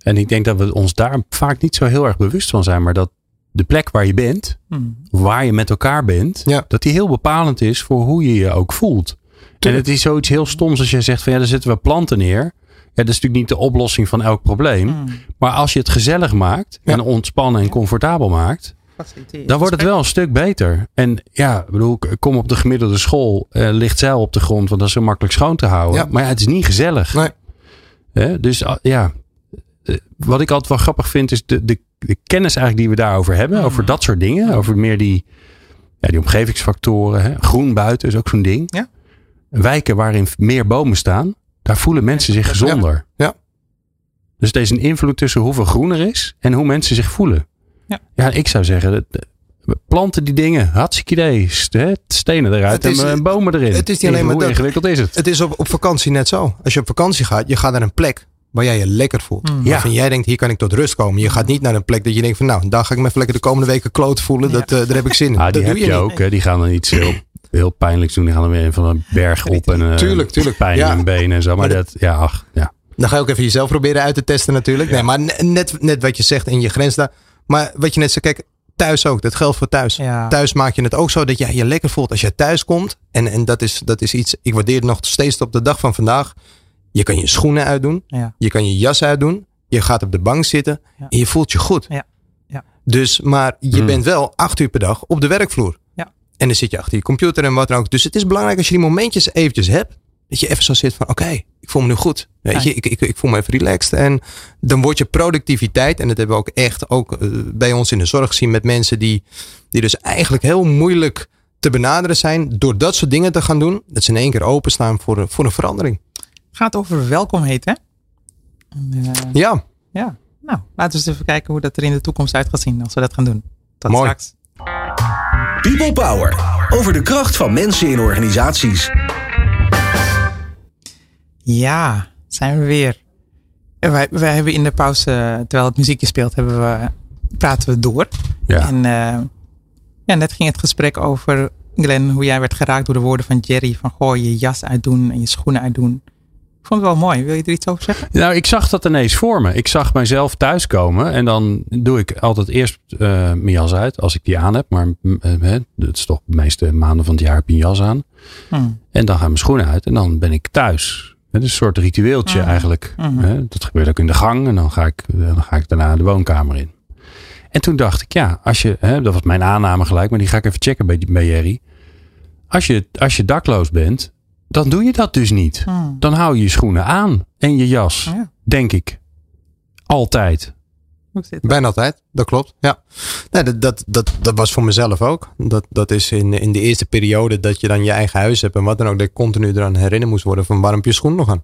En ik denk dat we ons daar vaak niet zo heel erg bewust van zijn. Maar dat de plek waar je bent, Hmm. waar je met elkaar bent, Ja. dat die heel bepalend is voor hoe je je ook voelt. En het is zoiets heel stoms als je zegt van ja, daar zetten we planten neer. Ja, dat is natuurlijk niet de oplossing van elk probleem. Hmm. Maar als je het gezellig maakt Ja. en ontspannen en comfortabel maakt, dan wordt het wel een stuk beter. En ja, ik bedoel, ik kom op de gemiddelde school, eh, ligt zeil op de grond, want dat is zo makkelijk schoon te houden. Ja. Maar ja, het is niet gezellig. Nee. Hè? Dus ah, ja, eh, wat ik altijd wel grappig vind, is de, de, de kennis eigenlijk die we daarover hebben, Mhm. over dat soort dingen, over meer die, ja, die omgevingsfactoren. Hè? Groen buiten is ook zo'n ding. Ja. Wijken waarin meer bomen staan, daar voelen mensen zich gezonder. Ja. Dus er is een invloed tussen hoeveel groen er is en hoe mensen zich voelen. Ja. Ja, ik zou zeggen, dat- planten die dingen, hartstikke idee. Stenen eruit is- en eh, bomen erin. het is niet alleen maar Hoe dat. ingewikkeld is het? Het is op, op vakantie net zo. Als je op vakantie gaat, je gaat naar een plek waar jij je lekker voelt. Hmm. Ja. Waarvan jij denkt, hier kan ik tot rust komen. Je gaat niet naar een plek dat je denkt van nou, daar ga ik me even lekker de komende weken kloot voelen. Ja. Dat, eh, daar heb ik zin in. Ah, die dat heb doe je, je ook. Hè? Die gaan dan iets heel, heel pijnlijks doen. Die gaan dan weer van een berg op en eh, Tuurlijk, tuurlijk. pijn Ja. in benen en zo. Maar, Maar dat, ja, ach, ja. Dan ga je ook even jezelf proberen uit te testen natuurlijk. Nee, maar ne- net, net wat je zegt in je grens daar. Maar wat je net zei, kijk, thuis ook. Dat geldt voor thuis. Ja. Thuis maak je het ook zo dat jij je lekker voelt als je thuis komt. En, en dat, is, dat is iets, ik waardeer het nog steeds op de dag van vandaag. Je kan je schoenen uitdoen. Ja. Je kan je jas uitdoen. Je gaat op de bank zitten. Ja. En je voelt je goed. Ja. Ja. Dus, maar je Hmm. bent wel acht uur per dag op de werkvloer. Ja. En dan zit je achter je computer en wat dan ook. Dus het is belangrijk als je die momentjes eventjes hebt. Dat je even zo zit van oké, ik voel me nu goed. Weet Ja. je, ik, ik, ik voel me even relaxed. En dan wordt je productiviteit. En dat hebben we ook echt ook eh, bij ons in de zorg gezien met mensen die, die dus eigenlijk heel moeilijk te benaderen zijn. Door dat soort dingen te gaan doen. Dat ze in één keer openstaan voor, een- voor een verandering. Gaat over welkomheid, hè? En, eh, Ja, ja. Nou, laten we eens even kijken hoe dat er in de toekomst uit gaat zien als we dat gaan doen. Tot Mooi. straks. People Power. Over de kracht van mensen in organisaties. Ja, zijn we weer. En Wij, wij hebben in de pauze, eh, terwijl het muziekje speelt, hebben we, praten we door. Ja. En eh, ja, net ging het gesprek over, Glenn, hoe jij werd geraakt door de woorden van Jerry. Van goh, je jas uitdoen en je schoenen uitdoen. Ik vond het wel mooi. Wil je er iets over zeggen? Nou, ik zag dat ineens voor me. Ik zag mijzelf thuiskomen en dan doe ik altijd eerst eh, mijn jas uit als ik die aan heb. Maar eh, het is toch de meeste maanden van het jaar heb je een jas aan. Hm. En dan gaan mijn schoenen uit en dan ben ik thuis. Het is een soort ritueeltje Mhm. eigenlijk. Hè, Dat gebeurt ook in de gang en dan ga ik, eh, dan ga ik daarna de woonkamer in. En toen dacht ik, ja, als je, hè, dat was mijn aanname gelijk, maar die ga ik even checken bij, bij Jerry. Als je, als je dakloos bent, dan doe je dat dus niet. Hm. Dan hou je je schoenen aan en je jas, Ja, denk ik. Altijd. bijna altijd. Dat klopt. Ja. Nee, dat, dat, dat, dat was voor mezelf ook. Dat, dat is in, in de eerste periode dat je dan je eigen huis hebt en wat dan ook. Dat ik continu eraan herinnerd moest worden van waarom heb je schoen nog aan?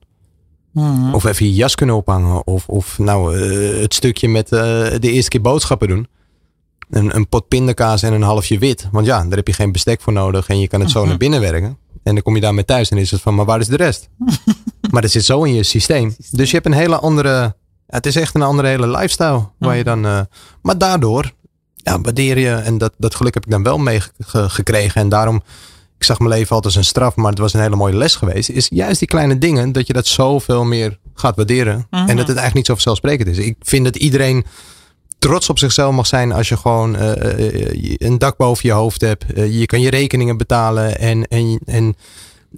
Hm. Of even je jas kunnen ophangen. Of, of nou, eh, het stukje met eh, de eerste keer boodschappen doen. Een, een pot pindakaas en een halfje wit. Want ja, daar heb je geen bestek voor nodig. En je kan het zo Mhm. naar binnen werken. En dan kom je daar met thuis en is het van, maar waar is de rest? maar dat zit zo in je systeem. Dus je hebt een hele andere, het is echt een andere hele lifestyle. Waar je dan, eh, maar daardoor ja, waardeer je, en dat, dat geluk heb ik dan wel meegekregen. En daarom, ik zag mijn leven altijd als een straf, maar het was een hele mooie les geweest. Is juist die kleine dingen, dat je dat zoveel meer gaat waarderen. Mhm. En dat het eigenlijk niet zo vanzelfsprekend is. Ik vind dat iedereen trots op zichzelf mag zijn als je gewoon eh, eh, een dak boven je hoofd hebt. Eh, je kan je rekeningen betalen en, en, en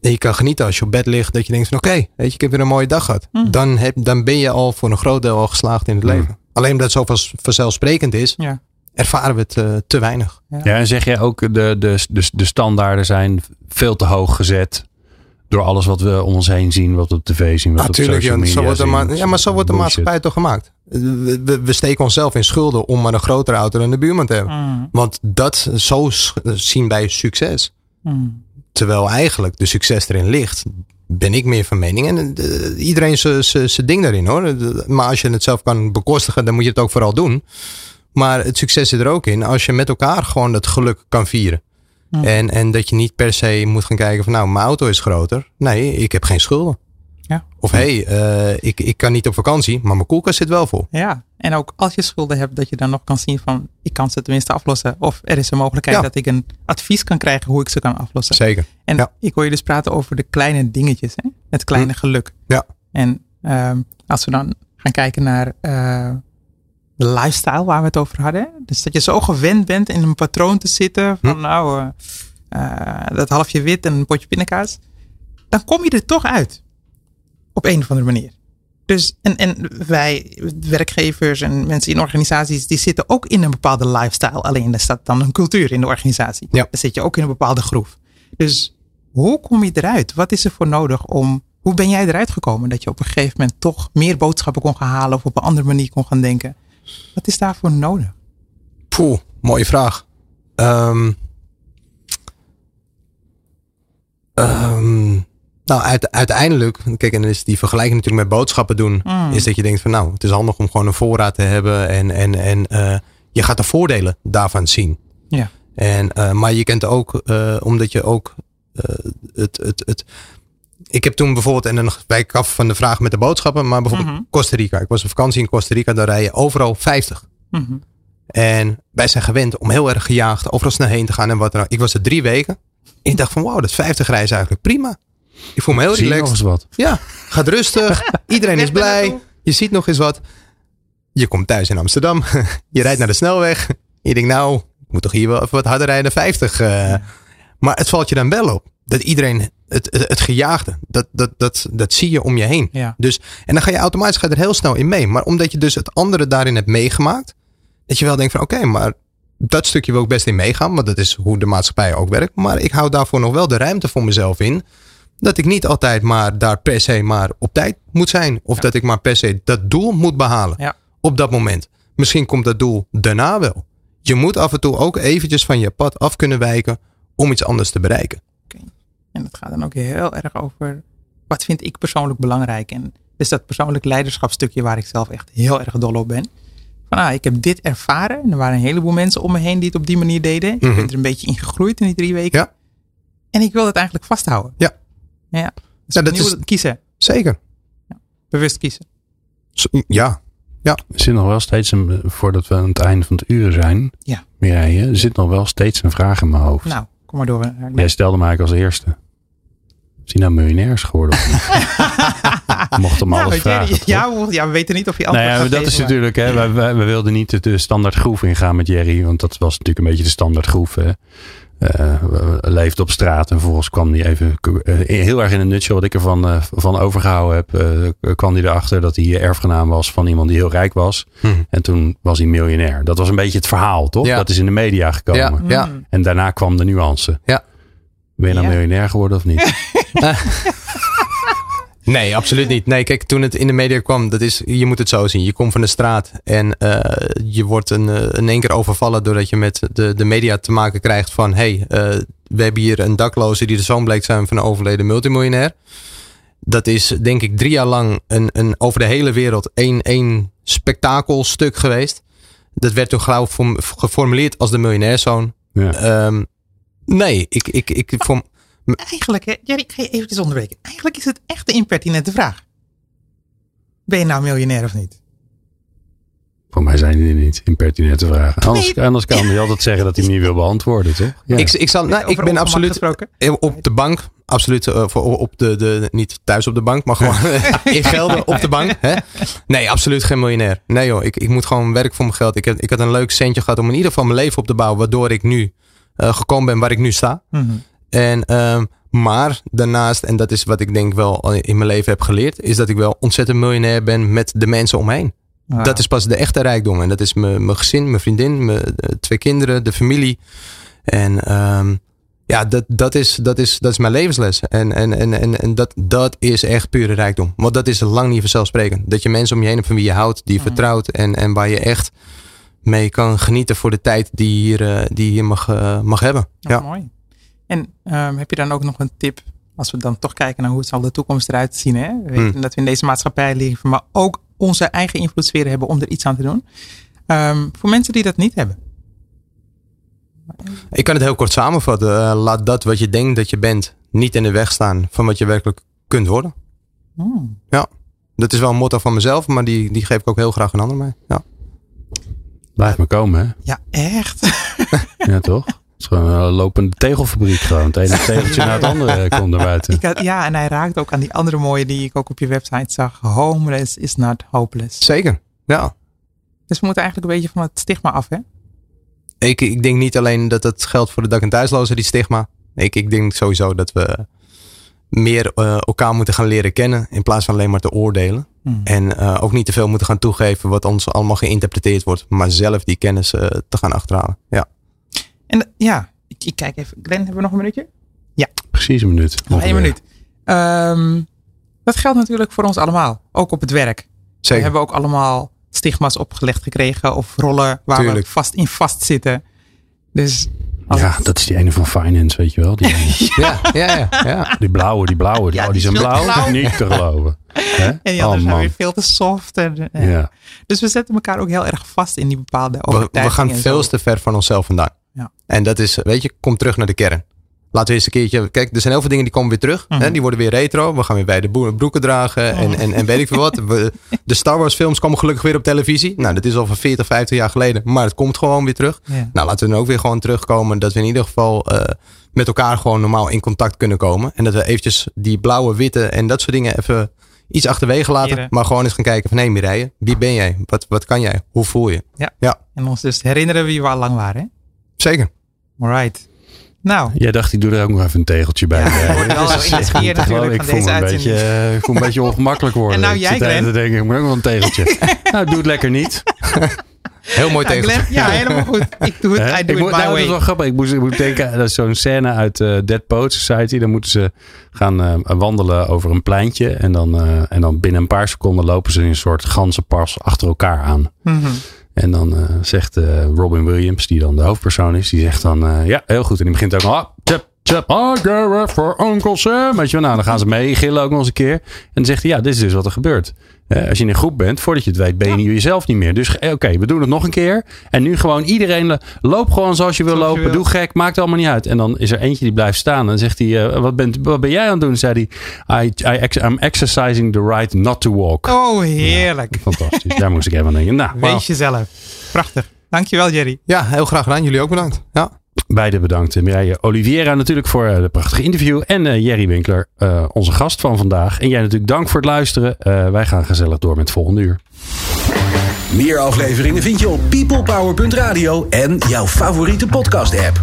je kan genieten als je op bed ligt. Dat je denkt van oké, weet je, ik heb weer een mooie dag gehad. Mhm. Dan, heb, dan ben je al voor een groot deel al geslaagd in het Mhm. leven. Alleen omdat het zo vanzelfsprekend is, Ja. ervaren we het eh, te weinig. Ja. Ja, en zeg jij ook, de, de, de, de standaarden zijn veel te hoog gezet. Door alles wat we om ons heen zien, wat we op tv zien, wat we op Natuurlijk, social ja, media zo wordt de ja, maar zo wordt de Bullshit. maatschappij toch gemaakt. We, we, we steken onszelf in schulden om maar een grotere auto dan de buurman te hebben. Hm. Want dat, zo zien wij succes. Hm. Terwijl eigenlijk de succes erin ligt, ben ik meer van mening. En eh, iedereen zijn ding daarin hoor. Maar als je het zelf kan bekostigen, dan moet je het ook vooral doen. Maar het succes zit er ook in als je met elkaar gewoon het geluk kan vieren. Ja. En, en dat je niet per se moet gaan kijken van nou, mijn auto is groter. Nee, ik heb geen schulden. Ja. Of hé, hey, eh, ik, ik kan niet op vakantie, maar mijn koelkast zit wel vol. Ja, en ook als je schulden hebt, dat je dan nog kan zien van, ik kan ze tenminste aflossen. Of er is een mogelijkheid Ja. dat ik een advies kan krijgen hoe ik ze kan aflossen. Zeker. En Ja. ik hoor je dus praten over de kleine dingetjes, hè? het kleine geluk. Ja. En ehm, als we dan gaan kijken naar eh, de lifestyle waar we het over hadden. Dus dat je zo gewend bent in een patroon te zitten van nou, eh, eh, dat halfje wit en een potje pindakaas. Dan kom je er toch uit. Op een of andere manier. Dus, en, en wij, werkgevers en mensen in organisaties, die zitten ook in een bepaalde lifestyle. Alleen er staat dan een cultuur in de organisatie. Ja. Dan zit je ook in een bepaalde groef. Dus hoe kom je eruit? Wat is er voor nodig om. Hoe ben jij eruit gekomen dat je op een gegeven moment toch meer boodschappen kon gaan halen of op een andere manier kon gaan denken? Wat is daarvoor nodig? Poeh, mooie vraag. Ehm, ehm, nou, uit- uiteindelijk, kijk, en dan is die vergelijking natuurlijk met boodschappen doen, Mm. is dat je denkt van nou, het is handig om gewoon een voorraad te hebben en, en, en eh, je gaat de voordelen daarvan zien. Ja. En, eh, maar je kent ook, eh, omdat je ook het, het, het. Ik heb toen bijvoorbeeld, en dan wijk ik af van de vraag met de boodschappen, maar bijvoorbeeld Mhm. Costa Rica. Ik was op vakantie in Costa Rica, daar rij je overal 50. Mhm. En wij zijn gewend om heel erg gejaagd overal snel heen te gaan en wat dan ook. Ik was er drie weken. En ik dacht van wauw, dat 50 rijden is eigenlijk prima. Ik voel me heel Zie je nog relaxed. eens wat. Ja, gaat rustig. Iedereen is blij. Je ziet nog eens wat. Je komt thuis in Amsterdam. Je rijdt naar de snelweg. Je denkt nou, ik moet toch hier wel even wat harder rijden dan 50. eh. Maar het valt je dan wel op. Dat iedereen, het, het, het gejaagde, dat, dat, dat, dat zie je om je heen. Ja. Dus, en dan ga je automatisch ga je er heel snel in mee. Maar omdat je dus het andere daarin hebt meegemaakt. Dat je wel denkt van oké, maar dat stukje wil ik best in meegaan. Want dat is hoe de maatschappij ook werkt. Maar ik hou daarvoor nog wel de ruimte voor mezelf in. Dat ik niet altijd maar daar per se maar op tijd moet zijn. Of dat ik maar per se dat doel moet behalen. Ja. Op dat moment. Misschien komt dat doel daarna wel. Je moet af en toe ook eventjes van je pad af kunnen wijken. Om iets anders te bereiken. En dat gaat dan ook heel erg over wat vind ik persoonlijk belangrijk. En dus dat persoonlijk leiderschapstukje waar ik zelf echt heel erg dol op ben. Van ah, ik heb dit ervaren. En er waren een heleboel mensen om me heen die het op die manier deden. Ik Mhm. ben er een beetje in gegroeid in die drie weken. Ja. En ik wil het eigenlijk vasthouden. Ja. Ja. Dus Ja, dat is- dat kiezen. Zeker. Bewust kiezen. Zo- Ja. Er zit nog wel steeds een, voordat we aan het einde van het uren zijn, Ja. Mireille, er zit nog wel steeds een vraag in mijn hoofd. Nou, kom maar door. Jij stelde mij als eerste. Is hij nou miljonair is geworden? Mocht hem Nou, alles vragen. ja, we- ja, we weten niet of je Nou antwoord ja, gaat dat geven, is maar- natuurlijk, hè, wij, wij, wij wilden niet de, de standaard groef ingaan met Jerry, want dat was natuurlijk een beetje de standaard groef. Hè. Eh, we leefden op straat en vervolgens kwam hij even, eh, heel erg in een nutshell wat ik ervan eh, van overgehouden heb, eh, kwam hij erachter dat hij erfgenaam was van iemand die heel rijk was. Hm. En toen was hij miljonair. Dat was een beetje het verhaal, toch? Ja. Dat is in de media gekomen. Ja. Ja. En daarna kwam de nuance. Ja. Ben je nou Ja. miljonair geworden of niet? Nee, absoluut niet. Nee, kijk, toen het in de media kwam, dat is, je moet het zo zien. Je komt van de straat en eh, je wordt een, eh, in één keer overvallen doordat je met de, de media te maken krijgt van, hey, eh, we hebben hier een dakloze die de zoon bleek zijn van een overleden multimiljonair. Dat is denk ik drie jaar lang een, een, over de hele wereld één, één spektakelstuk geweest. Dat werd toen ik vorm- geformuleerd als de miljonairszoon. Ja. Ehm, nee, ik, ik, ik, voor, Eigenlijk, hè, Jerry, ik ga je eventjes onderbreken. Eigenlijk is het echt een impertinente vraag. Ben je nou miljonair of niet? Voor mij zijn die niet impertinente vragen. Anders, Nee. anders kan hij altijd zeggen dat hij hem niet wil beantwoorden, toch? Ja. ik, ik, zal, nou, ik ben absoluut? Eh, Op de bank, absoluut. eh, voor, op de, de, niet thuis op de bank, maar gewoon in gelden op de bank. Hè? Nee, absoluut geen miljonair. Nee joh, ik, ik moet gewoon werken voor mijn geld. Ik, heb, ik had een leuk centje gehad om in ieder geval mijn leven op te bouwen. Waardoor ik nu eh, gekomen ben waar ik nu sta. Mhm. En, ehm, maar daarnaast, en dat is wat ik denk wel al in mijn leven heb geleerd. Is dat ik wel ontzettend miljonair ben met de mensen om me heen. Wauw. Dat is pas de echte rijkdom. En dat is mijn mijn gezin, mijn vriendin, mijn eh, twee kinderen, de familie. En ehm, ja, dat, dat, is, dat, is, dat is mijn levensles. En, en, en, en, en dat, dat is echt pure rijkdom. Want dat is lang niet vanzelfsprekend. Dat je mensen om je heen hebt van wie je houdt, die je Mhm. vertrouwt. En, en waar je echt mee kan genieten voor de tijd die je hier, eh, die je mag, eh, mag hebben. Ja, Ja. mooi. En ehm, heb je dan ook nog een tip, als we dan toch kijken naar hoe het zal de toekomst eruit zien. Hè? We weten Hmm. dat we in deze maatschappij leven, maar ook onze eigen invloedssferen hebben om er iets aan te doen. Ehm, voor mensen die dat niet hebben. Ik kan het heel kort samenvatten. Eh, laat dat wat je denkt dat je bent niet in de weg staan van wat je werkelijk kunt worden. Hmm. Ja, dat is wel een motto van mezelf, maar die, die geef ik ook heel graag een ander mee. Ja. Blijf maar komen, hè? Ja, echt? Ja, toch? Gewoon een lopende tegelfabriek gewoon. Het ene tegeltje na het andere komt naar buiten. Ik had, ja, en hij raakt ook aan die andere mooie die ik ook op je website zag. Homeless is not hopeless. Zeker, ja. Dus we moeten eigenlijk een beetje van het stigma af, hè? Ik, ik denk niet alleen dat het geldt voor de dak- en thuislozen, die stigma. Ik, ik denk sowieso dat we meer eh, elkaar moeten gaan leren kennen in plaats van alleen maar te oordelen. Hmm. En eh, ook niet te veel moeten gaan toegeven wat ons allemaal geïnterpreteerd wordt, maar zelf die kennis eh, te gaan achterhalen. Ja. En ja, ik, ik kijk even. Glenn, hebben we nog een minuutje? Precies een minuut. Nog één minuut. Ehm, dat geldt natuurlijk voor ons allemaal. Ook op het werk. We Zeker. hebben ook allemaal stigma's opgelegd gekregen. Of rollen waar Tuurlijk. we vast in vastzitten. Dus als Ja, het- dat is die ene van Finance, weet je wel. Die, Ja, ja, ja. ja. die blauwe, die blauwe. Die, Ja, oh, die zijn is blauw. blauw. Niet te geloven. Hè? en die oh anderen zijn man. weer veel te soft. En, eh, Ja. Dus we zetten elkaar ook heel erg vast in die bepaalde We, we overtuigingen. gaan zo. veel te ver van onszelf vandaan. Ja. En dat is, weet je, kom terug naar de kern. Laten we eens een keertje. Kijk, er zijn heel veel dingen die komen weer terug. Mhm. Hè, die worden weer retro. We gaan weer bij de broeken dragen. En, en, en weet ik veel wat. We, de Star Wars films komen gelukkig weer op televisie. Nou, dat is al van 40, 50 jaar geleden. Maar het komt gewoon weer terug. Ja. Nou, laten we dan ook weer gewoon terugkomen. Dat we in ieder geval eh, met elkaar gewoon normaal in contact kunnen komen. En dat we eventjes die blauwe, witte en dat soort dingen even iets achterwege laten. Heren. Maar gewoon eens gaan kijken van hé Mireille, wie ben jij? Wat, wat kan jij? Hoe voel je? En ons dus herinneren wie we al lang waren. Hè? Zeker. Alright. Nou, Jij dacht, ik doe er ook nog even een tegeltje bij. Ja, wel geloven. natuurlijk Ik van voel me deze een beetje, ik voel een beetje ongemakkelijk worden. En nou Ik jij, Glenn? te denken, ik moet ook wel een tegeltje. nou, doe het lekker niet. Heel mooi ja, tegen. Glenn, ja, helemaal goed. Ik doe het, Hè? I do ik it moet, my nou, dat way. is wel grappig. Ik moest, ik moet denken, dat is zo'n scène uit eh, Dead Poet Society. Dan moeten ze gaan eh, wandelen over een pleintje. En dan, eh, en dan binnen een paar seconden lopen ze in een soort ganzenpas achter elkaar aan. Mhm. En dan eh, zegt eh, Robin Williams, die dan de hoofdpersoon is, die zegt dan, eh, ja, heel goed. En die begint ook, ah, tjep, tjep, I go for Uncle Sam. Weet je wel, nou, dan gaan ze mee, gillen ook nog eens een keer. En dan zegt hij, ja, dit is dus wat er gebeurt. Eh, als je in een groep bent, voordat je het weet, ben je jezelf niet meer. Dus eh, oké, we doen het nog een keer. En nu gewoon iedereen, eh, loop gewoon zoals je wil Zoals je lopen. wil. Doe gek, maakt allemaal niet uit. En dan is er eentje die blijft staan. En dan zegt hij, eh, wat, bent, wat ben jij aan het doen? Zei hij, I, I, ex- I'm exercising the right not to walk. Oh, heerlijk. Fantastisch. Daar moest ik even aan denken. Nou. Wees jezelf. Prachtig. Dankjewel, Jerry. Ja, heel graag gedaan. Jullie ook bedankt. Ja. Beide bedankt. Mireille Oliveira natuurlijk voor eh, de prachtige interview. En eh, Jerry Winkler, eh, onze gast van vandaag. En jij natuurlijk dank voor het luisteren. Eh, wij gaan gezellig door met het volgende uur. Meer afleveringen vind je op peoplepower.radio en jouw favoriete podcast app.